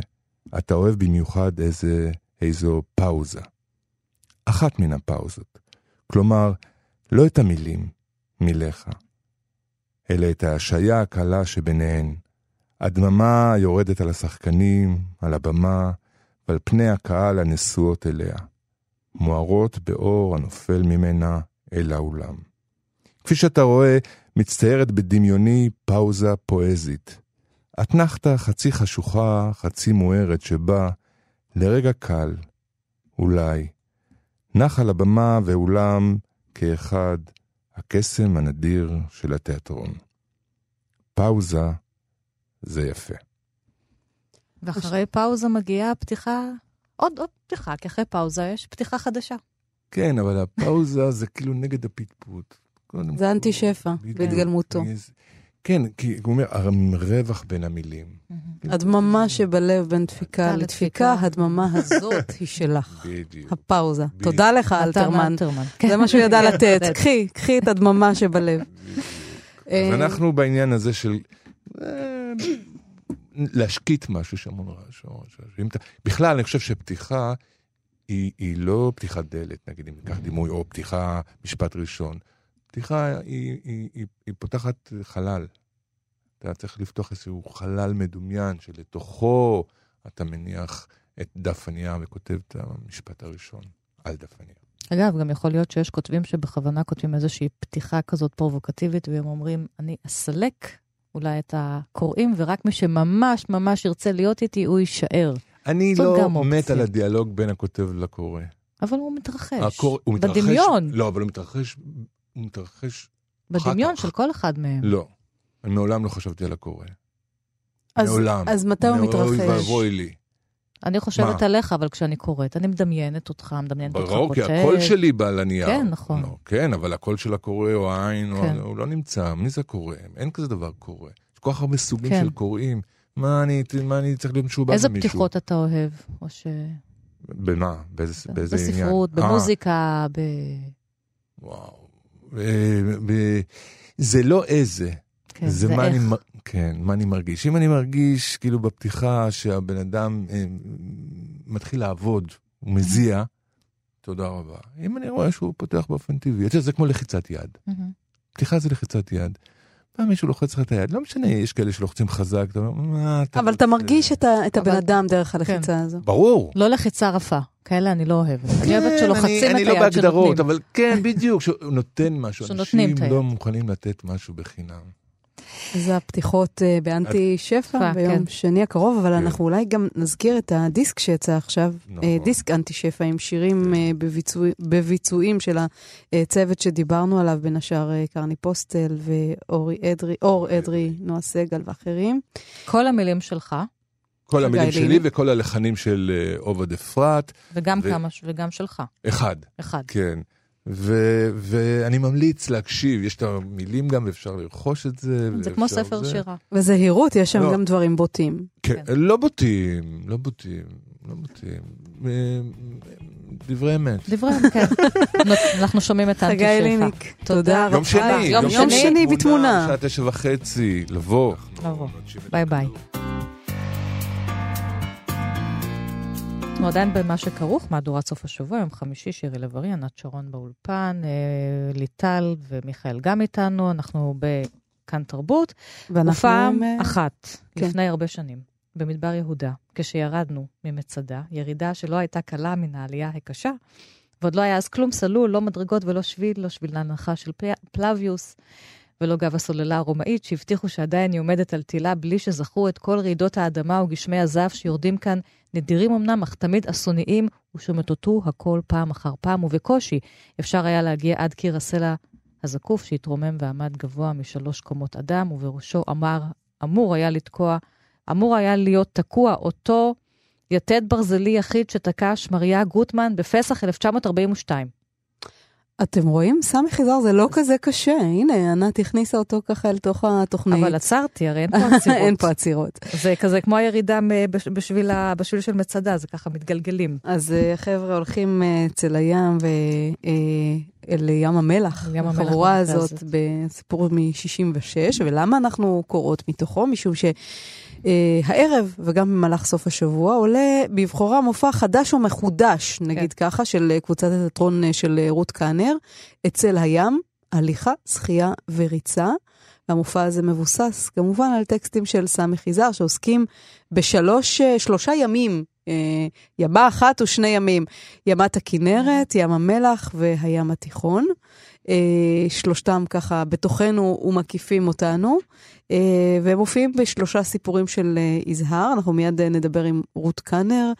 אתה אוהב במיוחד איזה, איזו פאוזה. אחת מן הפאוזות. כלומר, לא את המילים, מיליך, אלא את ההשעיה הקלה שביניהן. הדממה יורדת על השחקנים, על הבמה, ועל פני הקהל הנשואות אליה. מוארות באור הנופל ממנה אל האולם. כפי שאתה רואה, מצטיירת בדמיוני פאוזה פואזית. אתנחתא חצי חשוכה, חצי מוארת, שבה לרגע קל, אולי, נח על הבמה ואולם כאחד הקסם הנדיר של התיאטרון. פאוזה זה יפה. ואחרי פאוזה מגיעה פתיחה, עוד עוד פתיחה, כי אחרי פאוזה יש פתיחה חדשה. כן, אבל הפאוזה זה כאילו נגד הפטפוט. זה אנטי שפע בהתגלמותו. כן, כי הוא אומר, הרווח בין המילים. הדממה שבלב בין דפיקה לדפיקה, הדממה הזאת היא שלך. [LAUGHS] בדיוק. הפאוזה. תודה לך, אלתרמן. [LAUGHS] זה מה שהוא ידע לתת. [LAUGHS] קחי, קחי את הדממה שבלב. אז אנחנו בעניין הזה של להשקיט משהו שהמון רעש. בכלל, אני חושב שפתיחה היא לא פתיחת דלת, נגיד אם ניקח דימוי, או פתיחה משפט ראשון. פתיחה היא, היא, היא, היא פותחת חלל. אתה צריך לפתוח איזשהו חלל מדומיין שלתוכו אתה מניח את דף הנייר וכותב את המשפט הראשון על דף הנייר. אגב, גם יכול להיות שיש כותבים שבכוונה כותבים איזושהי פתיחה כזאת פרובוקטיבית, והם אומרים, אני אסלק אולי את הקוראים, ורק מי שממש ממש ירצה להיות איתי, הוא יישאר. אני לא מת על הדיאלוג בין הכותב לקורא. אבל הוא מתרחש. הקור... הוא מתרחש. בדמיון. לא, אבל הוא מתרחש הוא מתרחש בדמיון של כל אחד מהם. לא, אני מעולם לא חשבתי על הקורא. אז, מעולם. אז מתי הוא מתרחש? אוי ואבוי לי. אני חושבת מה? עליך, אבל כשאני קוראת, אני מדמיינת אותך, מדמיינת אותך כותב. ברור, כי הקול שלי בא לנייר. כן, נכון. לא, כן, אבל הקול של הקורא או העין, כן. הוא לא נמצא. מי זה קורא? אין כזה דבר קורא. יש כל כך הרבה סוגים כן. של קוראים. מה אני, מה אני צריך להיות משובע במישהו? איזה פתיחות אתה אוהב? או ש... במה? באיזה, באיזה עניין? בספרות, במוזיקה, ב... וואו. זה לא איזה. כן, זה, זה מה איך. אני, כן, מה אני מרגיש. אם אני מרגיש, כאילו, בפתיחה, שהבן אדם אה, מתחיל לעבוד, הוא מזיע, תודה רבה. אם אני רואה שהוא פותח באופן טבעי, זה כמו לחיצת יד. פתיחה זה לחיצת יד. פעם מישהו לוחץ לך את היד, לא משנה, יש כאלה שלוחצים חזק, אתה אומר, מה אתה... אבל אתה מרגיש את הבן אדם דרך הלחיצה הזו. ברור. לא לחיצה רפה, כאלה אני לא אוהבת. אני אוהבת שלוחצים את היד שנותנים. אני לא בהגדרות, אבל כן, בדיוק, שהוא נותן משהו. שנותנים את היד. אנשים לא מוכנים לתת משהו בחינם. זה הפתיחות uh, באנטי שפע ביום כן. שני הקרוב, אבל כן. אנחנו אולי גם נזכיר את הדיסק שיצא עכשיו, נכון. uh, דיסק אנטי שפע עם שירים כן. uh, בביצוע, בביצועים של הצוות שדיברנו עליו, בין השאר קרני פוסטל ואור אדרי, אור אדרי, נועה סגל ואחרים. כל המילים שלך. כל המילים שלי וכל הלחנים של עובד אפרת. וגם ו... כמה, וגם שלך. אחד. אחד. כן. ו- ואני ממליץ להקשיב, יש את המילים גם, ואפשר לרכוש את זה. זה כמו ספר זה. שירה. וזהירות, יש שם לא. גם דברים בוטים. כן, כן, לא בוטים, לא בוטים, לא בוטים. דברי אמת. דברי אמת, כן. [LAUGHS] אנחנו שומעים את האנטי חגי ליניק, תודה רבה. יום שני, יום שני בתמונה. שעה תשע וחצי, לבוא. לבוא. ביי ביי. אנחנו עדיין ב"מה שכרוך", מהדורת סוף השבוע, יום חמישי, שירי לב-ארי, ענת שרון באולפן, אה, ליטל ומיכאל גם איתנו, אנחנו בכאן תרבות. ואנחנו... ופעם עם... אחת, כן. לפני הרבה שנים, במדבר יהודה, כשירדנו ממצדה, ירידה שלא הייתה קלה מן העלייה הקשה, ועוד לא היה אז כלום סלול, לא מדרגות ולא שביל, לא שביל להנחה של פלביוס. ולא גב הסוללה הרומאית, שהבטיחו שעדיין היא עומדת על תילה בלי שזכרו את כל רעידות האדמה וגשמי הזעף שיורדים כאן, נדירים אמנם, אך תמיד אסוניים, ושמטוטו הכל פעם אחר פעם, ובקושי אפשר היה להגיע עד קיר הסלע הזקוף שהתרומם ועמד גבוה משלוש קומות אדם, ובראשו אמר, אמור היה לתקוע, אמור היה להיות תקוע אותו יתד ברזלי יחיד שתקע שמריה גוטמן בפסח 1942. אתם רואים? סמי חיזר זה לא כזה קשה. הנה, ענת הכניסה אותו ככה אל תוך התוכנית. אבל עצרתי, הרי אין [LAUGHS] פה עצירות. אין פה עצירות. זה כזה כמו הירידה בשביל, בשביל של מצדה, זה ככה מתגלגלים. אז אה, חבר'ה הולכים אה, אצל הים ו... אה, אל ים המלח, ים המלח החבורה הזאת, בסיפור מ-66, ולמה אנחנו קוראות מתוכו? משום ש... Uh, הערב וגם במהלך סוף השבוע עולה בבחורה מופע חדש ומחודש, נגיד כן. ככה, של קבוצת התיאטרון של רות קאנר, אצל הים, הליכה, שחייה וריצה. והמופע הזה מבוסס כמובן על טקסטים של סמי חיזר, שעוסקים בשלושה ימים ימה אחת ושני ימים, ימת הכנרת, ים המלח והים התיכון. שלושתם ככה בתוכנו ומקיפים אותנו, והם מופיעים בשלושה סיפורים של יזהר, אנחנו מיד נדבר עם רות קאנר.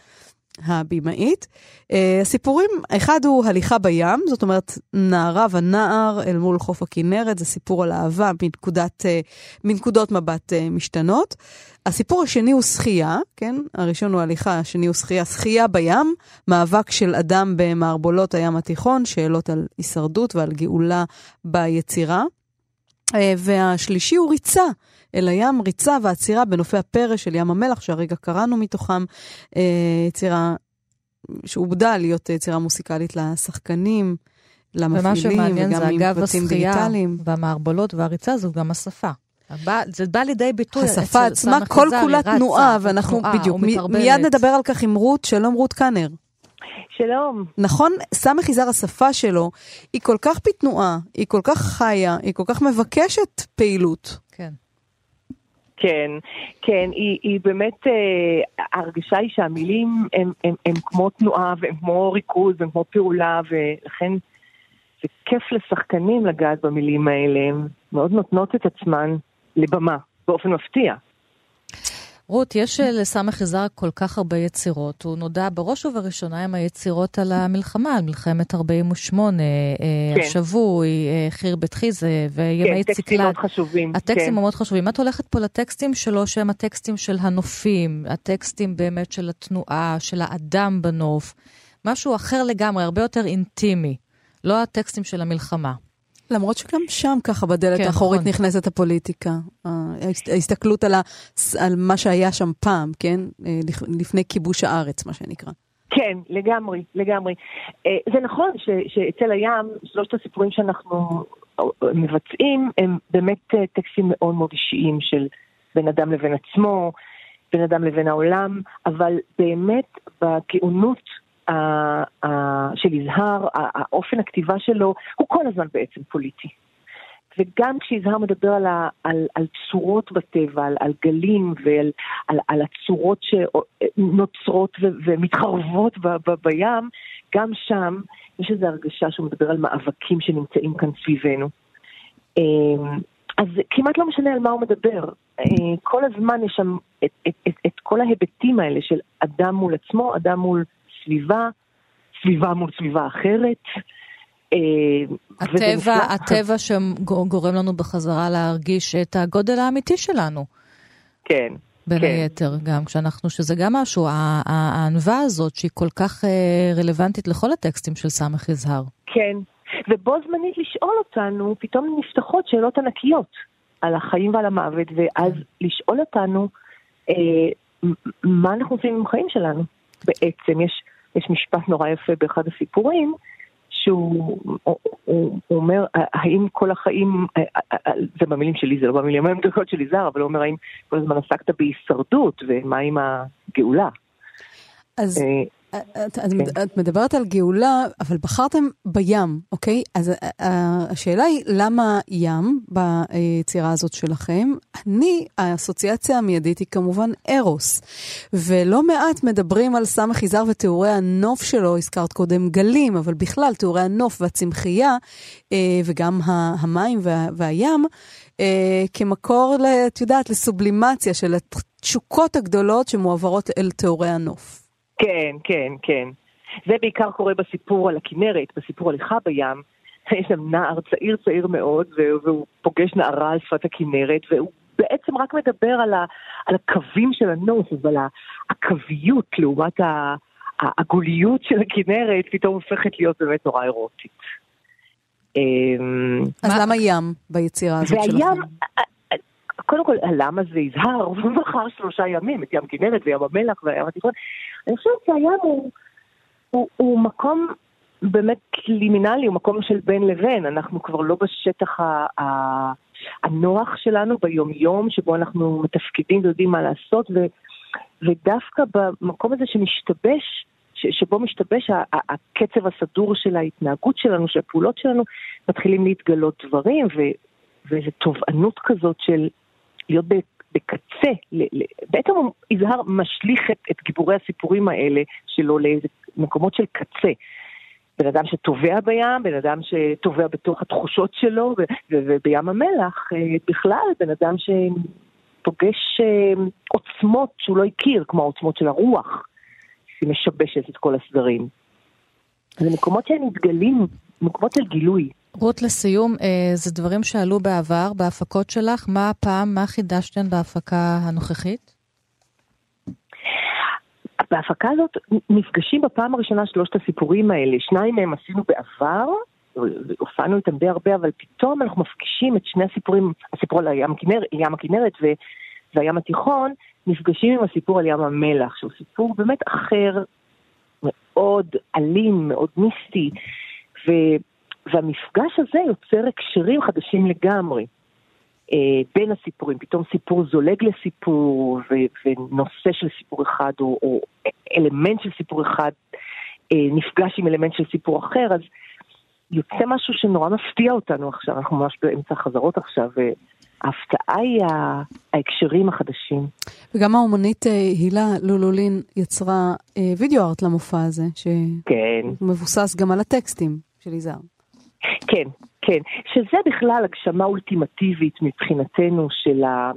הבמאית. Uh, הסיפורים, אחד הוא הליכה בים, זאת אומרת, נערה ונער אל מול חוף הכנרת, זה סיפור על אהבה מנקודת, uh, מנקודות מבט uh, משתנות. הסיפור השני הוא שחייה, כן? הראשון הוא הליכה, השני הוא שחייה. שחייה בים, מאבק של אדם במערבולות הים התיכון, שאלות על הישרדות ועל גאולה ביצירה. Uh, והשלישי הוא ריצה. אל הים, ריצה ועצירה בנופי הפרא של ים המלח, שהרגע קראנו מתוכם, אה, יצירה שעובדה להיות יצירה מוסיקלית לשחקנים, למפעילים, וגם עם פרטים דיגיטליים. במערבולות והריצה זו גם השפה. זה בא לידי ביטוי. השפה עצמה כל כולה תנועה, ואנחנו בדיוק, מיד נדבר על כך עם רות, שלום רות קאנר. שלום. נכון, סמך יזהר השפה שלו, היא כל כך בתנועה, היא כל כך חיה, היא כל כך מבקשת פעילות. כן. כן, כן, היא, היא באמת, אה, ההרגשה היא שהמילים הם, הם, הם כמו תנועה והם כמו ריכוז והם כמו פעולה ולכן זה כיף לשחקנים לגעת במילים האלה, הן מאוד נותנות את עצמן לבמה באופן מפתיע. רות, יש אה, לסמך יזהר כל כך הרבה יצירות. הוא נודע בראש ובראשונה עם היצירות על המלחמה, על מלחמת 48, אה, כן. השבוי, אה, חיר בית חיזה וימי כן, ציקלת. כן, טקסטים מאוד חשובים. הטקסטים כן. מאוד חשובים. את הולכת פה לטקסטים שלו, שהם הטקסטים של הנופים, הטקסטים באמת של התנועה, של האדם בנוף. משהו אחר לגמרי, הרבה יותר אינטימי. לא הטקסטים של המלחמה. למרות שגם שם ככה בדלת כן, האחורית נכון. נכנסת הפוליטיקה. ההסתכלות על, ה, על מה שהיה שם פעם, כן? אה, לפני כיבוש הארץ, מה שנקרא. כן, לגמרי, לגמרי. אה, זה נכון ש, שאצל הים, שלושת הסיפורים שאנחנו אה, מבצעים הם באמת טקסטים מאוד מאוד אישיים של בין אדם לבין עצמו, בין אדם לבין העולם, אבל באמת בגאונות של יזהר, האופן הכתיבה שלו, הוא כל הזמן בעצם פוליטי. וגם כשיזהר מדבר על, על, על צורות בטבע, על, על גלים ועל על, על הצורות שנוצרות ו, ומתחרבות ב, ב, בים, גם שם יש איזו הרגשה שהוא מדבר על מאבקים שנמצאים כאן סביבנו. אמ, אז כמעט לא משנה על מה הוא מדבר. אה, כל הזמן יש שם את, את, את, את כל ההיבטים האלה של אדם מול עצמו, אדם מול סביבה, סביבה מול סביבה אחרת. אה, הטבע, הטבע שגורם לנו בחזרה להרגיש את הגודל האמיתי שלנו. כן. בין כן. היתר גם כשאנחנו, שזה גם משהו, הענווה הזאת שהיא כל כך אה, רלוונטית לכל הטקסטים של סמך יזהר. כן, ובו זמנית לשאול אותנו, פתאום נפתחות שאלות ענקיות על החיים ועל המוות, ואז כן. לשאול אותנו אה, מה אנחנו עושים עם החיים שלנו בעצם. יש יש משפט נורא יפה באחד הסיפורים, שהוא הוא, הוא אומר, האם כל החיים, זה במילים שלי, זה לא במילים המדויקות של יזהר, אבל הוא אומר, האם כל הזמן עסקת בהישרדות, ומה עם הגאולה? אז אה, את, את. את מדברת על גאולה, אבל בחרתם בים, אוקיי? אז אה, אה, השאלה היא, למה ים ביצירה הזאת שלכם? אני, האסוציאציה המיידית היא כמובן ארוס. ולא מעט מדברים על סמך יזהר ותיאורי הנוף שלו, הזכרת קודם גלים, אבל בכלל, תיאורי הנוף והצמחייה, וגם המים וה, והים, כמקור, את יודעת, לסובלימציה של התשוקות הגדולות שמועברות אל תיאורי הנוף. כן, כן, כן. זה בעיקר קורה בסיפור על הכנרת, בסיפור הליכה בים. יש שם נער צעיר צעיר מאוד, והוא פוגש נערה על שפת הכנרת, והוא בעצם רק מדבר על, ה, על הקווים של הנוף, ועל הקוויות לעומת העגוליות של הכנרת, פתאום הופכת להיות באמת נורא אירוטית. אמ, אז למה ים ביצירה הזאת שלכם? והים, קודם כל, למה זה יזהר? [LAUGHS] הוא בחר שלושה ימים, את ים כנרת וים המלח והים התיכון. אני חושבת שהים הוא, הוא, הוא מקום באמת לימינלי, הוא מקום של בין לבין. אנחנו כבר לא בשטח ה, ה, הנוח שלנו ביומיום, שבו אנחנו מתפקדים ויודעים מה לעשות, ו, ודווקא במקום הזה שמשתבש, שבו משתבש הקצב הסדור של ההתנהגות שלנו, של הפעולות שלנו, מתחילים להתגלות דברים, ו, ואיזו תובענות כזאת של להיות בקצה, בעצם יזהר משליך את, את גיבורי הסיפורים האלה שלו לאיזה מקומות של קצה. בן אדם שטובע בים, בן אדם שטובע בתוך התחושות שלו, ובים המלח אה, בכלל, בן אדם שפוגש אה, עוצמות שהוא לא הכיר, כמו העוצמות של הרוח, שהיא משבשת את כל הסדרים. זה מקומות שהם מתגלים, מקומות של גילוי. רות, לסיום, אה, זה דברים שעלו בעבר, בהפקות שלך. מה הפעם, מה חידשתן בהפקה הנוכחית? בהפקה הזאת נפגשים בפעם הראשונה שלושת הסיפורים האלה. שניים מהם עשינו בעבר, הופענו איתם די הרבה, אבל פתאום אנחנו מפגישים את שני הסיפורים, הסיפור על ים, הכנר, ים הכנרת ו, והים התיכון, נפגשים עם הסיפור על ים המלח, שהוא סיפור באמת אחר, מאוד אלים, מאוד מיסטי, ו, והמפגש הזה יוצר הקשרים חדשים לגמרי. אה, בין הסיפורים, פתאום סיפור זולג לסיפור, ו- ונושא של סיפור אחד, או, או אלמנט של סיפור אחד, אה, נפגש עם אלמנט של סיפור אחר, אז יוצא משהו שנורא מפתיע אותנו עכשיו, אנחנו ממש באמצע החזרות עכשיו, וההפתעה היא ההקשרים החדשים. וגם האומנית אה, הילה לולולין יצרה וידאו ארט למופע הזה, שמבוסס כן. גם על הטקסטים של יזהר. כן, כן, שזה בכלל הגשמה אולטימטיבית מבחינתנו של, ה,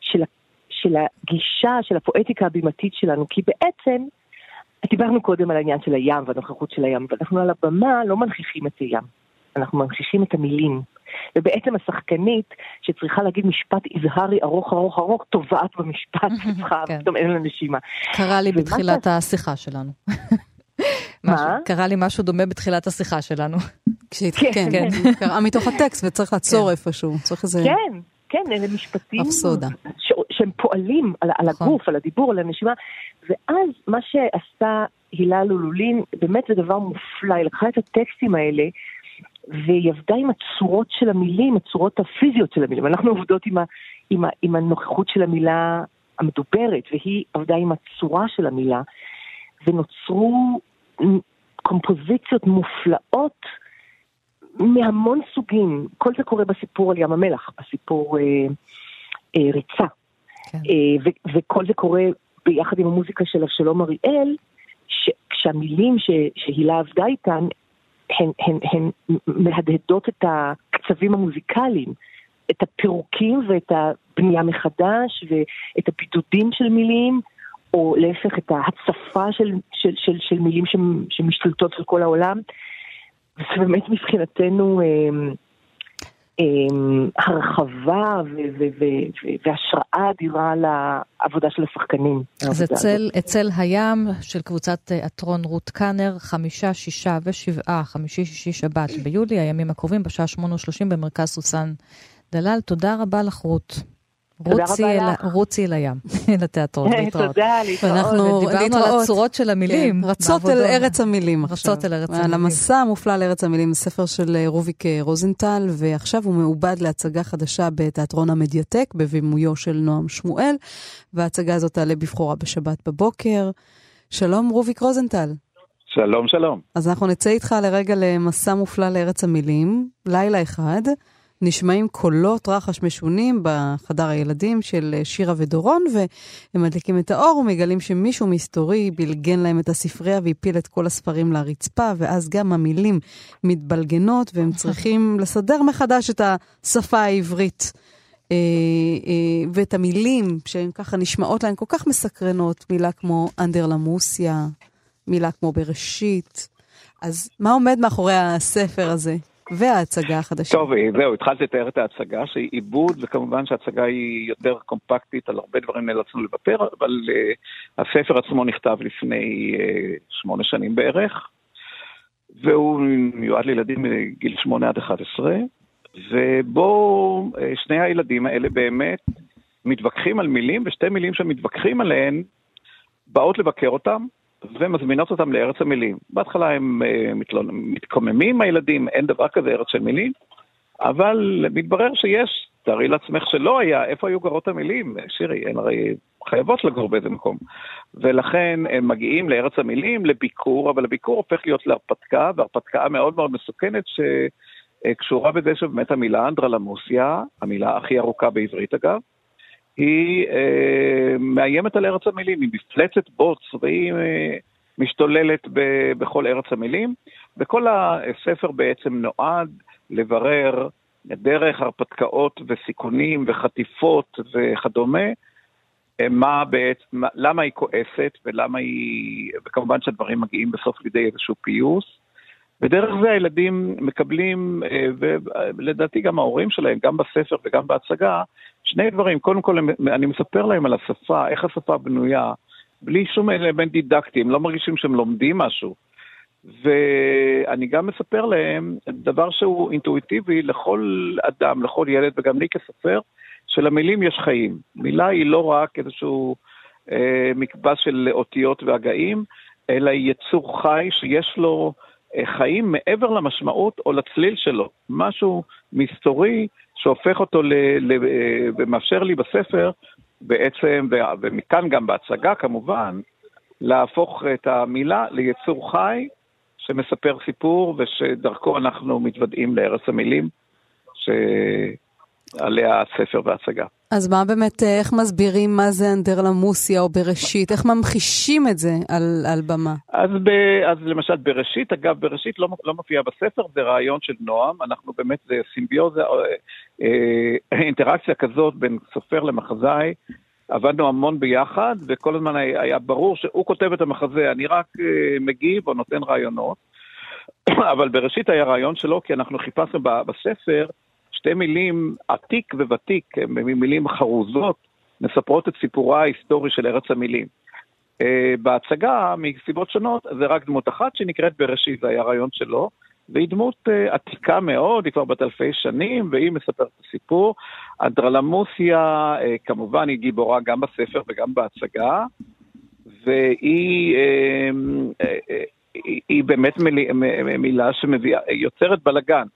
של, ה, של הגישה, של הפואטיקה הבימתית שלנו, כי בעצם, דיברנו קודם על העניין של הים והנוכחות של הים, ואנחנו על הבמה לא מנכיחים את הים, אנחנו מנכיחים את המילים. ובעצם השחקנית שצריכה להגיד משפט יזהרי ארוך ארוך ארוך, טובעת במשפט, [LAUGHS] צריכה, כן. פתאום אין לה נשימה. קרה לי בתחילת השיחה שלנו. [LAUGHS] מה? קרה לי משהו דומה בתחילת השיחה שלנו. [LAUGHS] כן, כן, כן. קרה מתוך הטקסט וצריך לעצור כן. איפשהו, צריך איזה... כן, כן, אלה משפטים שהם פועלים על, על נכון. הגוף, על הדיבור, על הנשימה, ואז מה שעשתה הילה לולולין, באמת זה דבר מופלא, היא לקחה את הטקסטים האלה, והיא עבדה עם הצורות של המילים, הצורות הפיזיות של המילים. אנחנו עובדות עם, ה, עם, ה, עם הנוכחות של המילה המדוברת, והיא עבדה עם הצורה של המילה, ונוצרו קומפוזיציות מופלאות מהמון סוגים. כל זה קורה בסיפור על ים המלח, בסיפור אה, אה, ריצה. כן. אה, ו- וכל זה קורה ביחד עם המוזיקה של אבשלום אריאל, כשהמילים שהילה עבדה איתן, הן, הן, הן מהדהדות את הקצבים המוזיקליים, את הפירוקים ואת הבנייה מחדש, ואת הבידודים של מילים. או להפך את ההצפה של, של, של, של מילים שמשתלטות על כל העולם. וזה באמת מבחינתנו אה, אה, הרחבה ו- ו- ו- והשראה אדירה לעבודה של השחקנים. אז אצל, אצל הים של קבוצת תיאטרון רות קאנר, חמישה, שישה ושבעה, חמישי, שישי, שבת ביולי, הימים הקרובים, בשעה שמונה ושלושים במרכז סוסן דלל. תודה רבה לך, רות. רוצי אל, רוצי אל הים, [LAUGHS] לתיאטרון, [LAUGHS] להתראות. תודה, להתראות. אנחנו דיברנו על הצורות של המילים. כן, רצות אל ארץ המילים עכשיו. רצות אל ארץ המילים. על המסע המופלא לארץ המילים, ספר של אה, רוביק אה, רוזנטל, ועכשיו הוא מעובד להצגה חדשה בתיאטרון המדיאטק, בבימויו של נועם שמואל, וההצגה הזאת תעלה בבחורה בשבת בבוקר. שלום רוביק רוזנטל. שלום, שלום. אז אנחנו נצא איתך לרגע למסע מופלא לארץ המילים, לילה אחד. נשמעים קולות רחש משונים בחדר הילדים של שירה ודורון, והם מדליקים את האור ומגלים שמישהו מסתורי בלגן להם את הספרייה והפיל את כל הספרים לרצפה, ואז גם המילים מתבלגנות, והם [LAUGHS] צריכים לסדר מחדש את השפה העברית. אה, אה, ואת המילים שהן ככה נשמעות להן כל כך מסקרנות, מילה כמו אנדרלמוסיה, מילה כמו בראשית. אז מה עומד מאחורי הספר הזה? וההצגה החדשה. טוב, אה, זהו, התחלתי לתאר את ההצגה, שהיא עיבוד, וכמובן שההצגה היא יותר קומפקטית, על הרבה דברים נאלצנו לוותר, אבל uh, הספר עצמו נכתב לפני uh, שמונה שנים בערך, והוא מיועד לילדים מגיל שמונה עד 11, ובו uh, שני הילדים האלה באמת מתווכחים על מילים, ושתי מילים שהם מתווכחים עליהן באות לבקר אותם, ומזמינות אותם לארץ המילים. בהתחלה הם uh, מתלונ... מתקוממים הילדים, אין דבר כזה ארץ של מילים, אבל מתברר שיש, תארי לעצמך שלא היה, איפה היו גרות המילים? שירי, הן הרי חייבות לגור באיזה מקום. ולכן הם מגיעים לארץ המילים, לביקור, אבל הביקור הופך להיות להרפתקה, והרפתקה מאוד מאוד מסוכנת, שקשורה בזה שבאמת המילה אנדרלמוסיה, המילה הכי ארוכה בעברית אגב, היא אה, מאיימת על ארץ המילים, היא מפלצת בוץ, והיא אה, משתוללת ב, בכל ארץ המילים, וכל הספר בעצם נועד לברר דרך הרפתקאות וסיכונים וחטיפות וכדומה, אה, מה בעצם, למה היא כועסת ולמה היא, וכמובן שהדברים מגיעים בסוף לידי איזשהו פיוס. ודרך זה הילדים מקבלים, אה, ולדעתי גם ההורים שלהם, גם בספר וגם בהצגה, שני דברים. קודם כל, אני מספר להם על השפה, איך השפה בנויה, בלי שום אלמנט דידקטי, הם לא מרגישים שהם לומדים משהו. ואני גם מספר להם דבר שהוא אינטואיטיבי לכל אדם, לכל ילד, וגם לי כסופר, שלמילים יש חיים. מילה היא לא רק איזשהו אה, מקבץ של אותיות והגאים, אלא היא יצור חי שיש לו אה, חיים מעבר למשמעות או לצליל שלו. משהו מסתורי שהופך אותו ל, ל, אה, ומאפשר לי בספר בעצם, ומכאן גם בהצגה כמובן, להפוך את המילה ליצור חי שמספר סיפור ושדרכו אנחנו מתוודעים לארץ המילים שעליה הספר וההצגה. אז מה באמת, אה, איך מסבירים מה זה אנדרלמוסיה או בראשית? איך ממחישים את זה על, על במה? אז, ב, אז למשל בראשית, אגב, בראשית לא, לא מופיע בספר, זה רעיון של נועם, אנחנו באמת, זה סימביוזה, אה, אה, אינטראקציה כזאת בין סופר למחזאי. עבדנו המון ביחד, וכל הזמן היה, היה ברור שהוא כותב את המחזה, אני רק אה, מגיב או נותן רעיונות. [CLEARS THROAT] אבל בראשית היה רעיון שלו, כי אנחנו חיפשנו בספר שתי מילים, עתיק וותיק, מילים חרוזות, מספרות את סיפורה ההיסטורי של ארץ המילים. Uh, בהצגה, מסיבות שונות, זה רק דמות אחת שנקראת בראשית, זה היה רעיון שלו, והיא דמות uh, עתיקה מאוד, היא כבר בת אלפי שנים, והיא מספרת את הסיפור. אנדרלמוסיה, uh, כמובן, היא גיבורה גם בספר וגם בהצגה, והיא היא באמת מילה, מילה שמביאה, יוצרת בלאגן.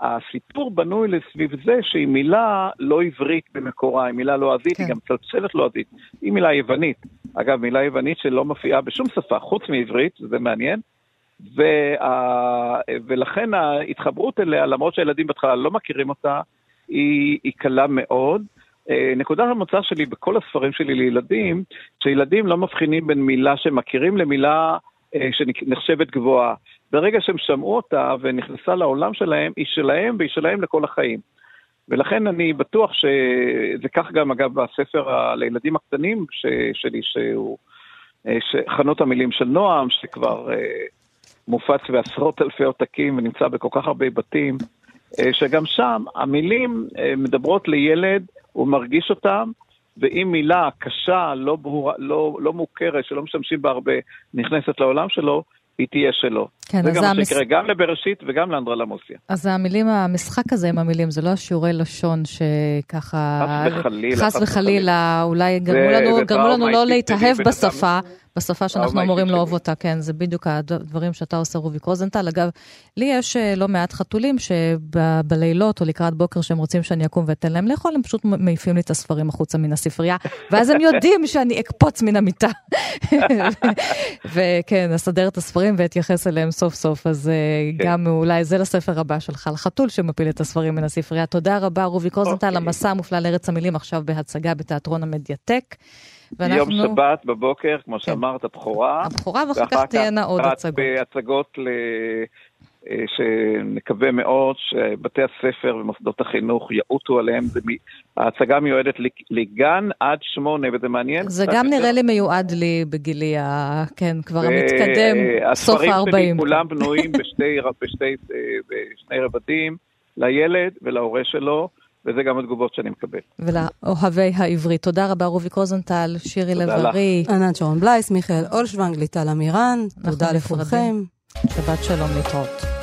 הסיפור בנוי לסביב זה שהיא מילה לא עברית במקורה, היא מילה לועזית, כן. היא גם צלצלת לועזית. היא מילה יוונית. אגב, מילה יוונית שלא מופיעה בשום שפה, חוץ מעברית, זה מעניין. וה... ולכן ההתחברות אליה, למרות שהילדים בהתחלה לא מכירים אותה, היא, היא קלה מאוד. אה, נקודת המוצא שלי בכל הספרים שלי לילדים, שילדים לא מבחינים בין מילה שהם מכירים למילה אה, שנחשבת גבוהה. ברגע שהם שמעו אותה ונכנסה לעולם שלהם, היא שלהם והיא שלהם לכל החיים. ולכן אני בטוח שזה כך גם, אגב, בספר לילדים הקטנים ש, שלי, שהוא אה, חנות המילים של נועם, שכבר אה, מופץ בעשרות אלפי עותקים ונמצא בכל כך הרבה בתים, שגם שם המילים מדברות לילד, הוא מרגיש אותם, ואם מילה קשה, לא, ברורה, לא, לא מוכרת, שלא משתמשים בה הרבה, נכנסת לעולם שלו, היא תהיה שלו. כן, זה גם מה המס... שיקרה גם לבראשית וגם לאנדרלמוסיה. אז המילים, המשחק הזה עם המילים, זה לא השיעורי לשון שככה... חס וחלילה. חס וחלילה, אולי גרמו לנו, גרמו לנו לא להתאהב בשפה. בשפה שאנחנו אמורים לאהוב אותה, כן, זה בדיוק הדברים שאתה עושה, רוביק רוזנטל. אגב, לי יש אה, לא מעט חתולים שבלילות או לקראת בוקר שהם רוצים שאני אקום ואתן להם לאכול, הם פשוט מעיפים לי את הספרים החוצה מן הספרייה, [LAUGHS] ואז הם יודעים שאני אקפוץ מן המיטה. [LAUGHS] וכן, אסדר את הספרים ואתייחס אליהם סוף סוף, אז אה, כן. גם אולי זה לספר הבא שלך, לחתול שמפיל את הספרים מן הספרייה. תודה רבה, רוביק רוזנטל, אוקיי. המסע המופלא לארץ המילים עכשיו בהצגה בתיאטרון המדיאטק. ואנחנו... יום שבת בבוקר, כמו כן. שאמרת, בכורה. הבכורה, ואחר כך תהיינה עוד הצגות. בהצגות ל... אה, שנקווה מאוד שבתי הספר ומוסדות החינוך יעוטו עליהם. ההצגה מיועדת לגן עד שמונה, וזה מעניין. זה גם יותר. נראה לי מיועד לי בגילי, ה... כן, כבר המתקדם, סוף ה-40. הספרים שלי כולם בנויים בשתי, בשתי, בשני רבדים, לילד ולהורה שלו. וזה גם התגובות שאני מקבל. ולאוהבי העברית. תודה רבה רוביק רוזנטל, שירי לב-ארי. ענת שרון בלייס, מיכאל אולשוונג, ליטל אמירן, תודה לכולכם. שבת שלום להתראות.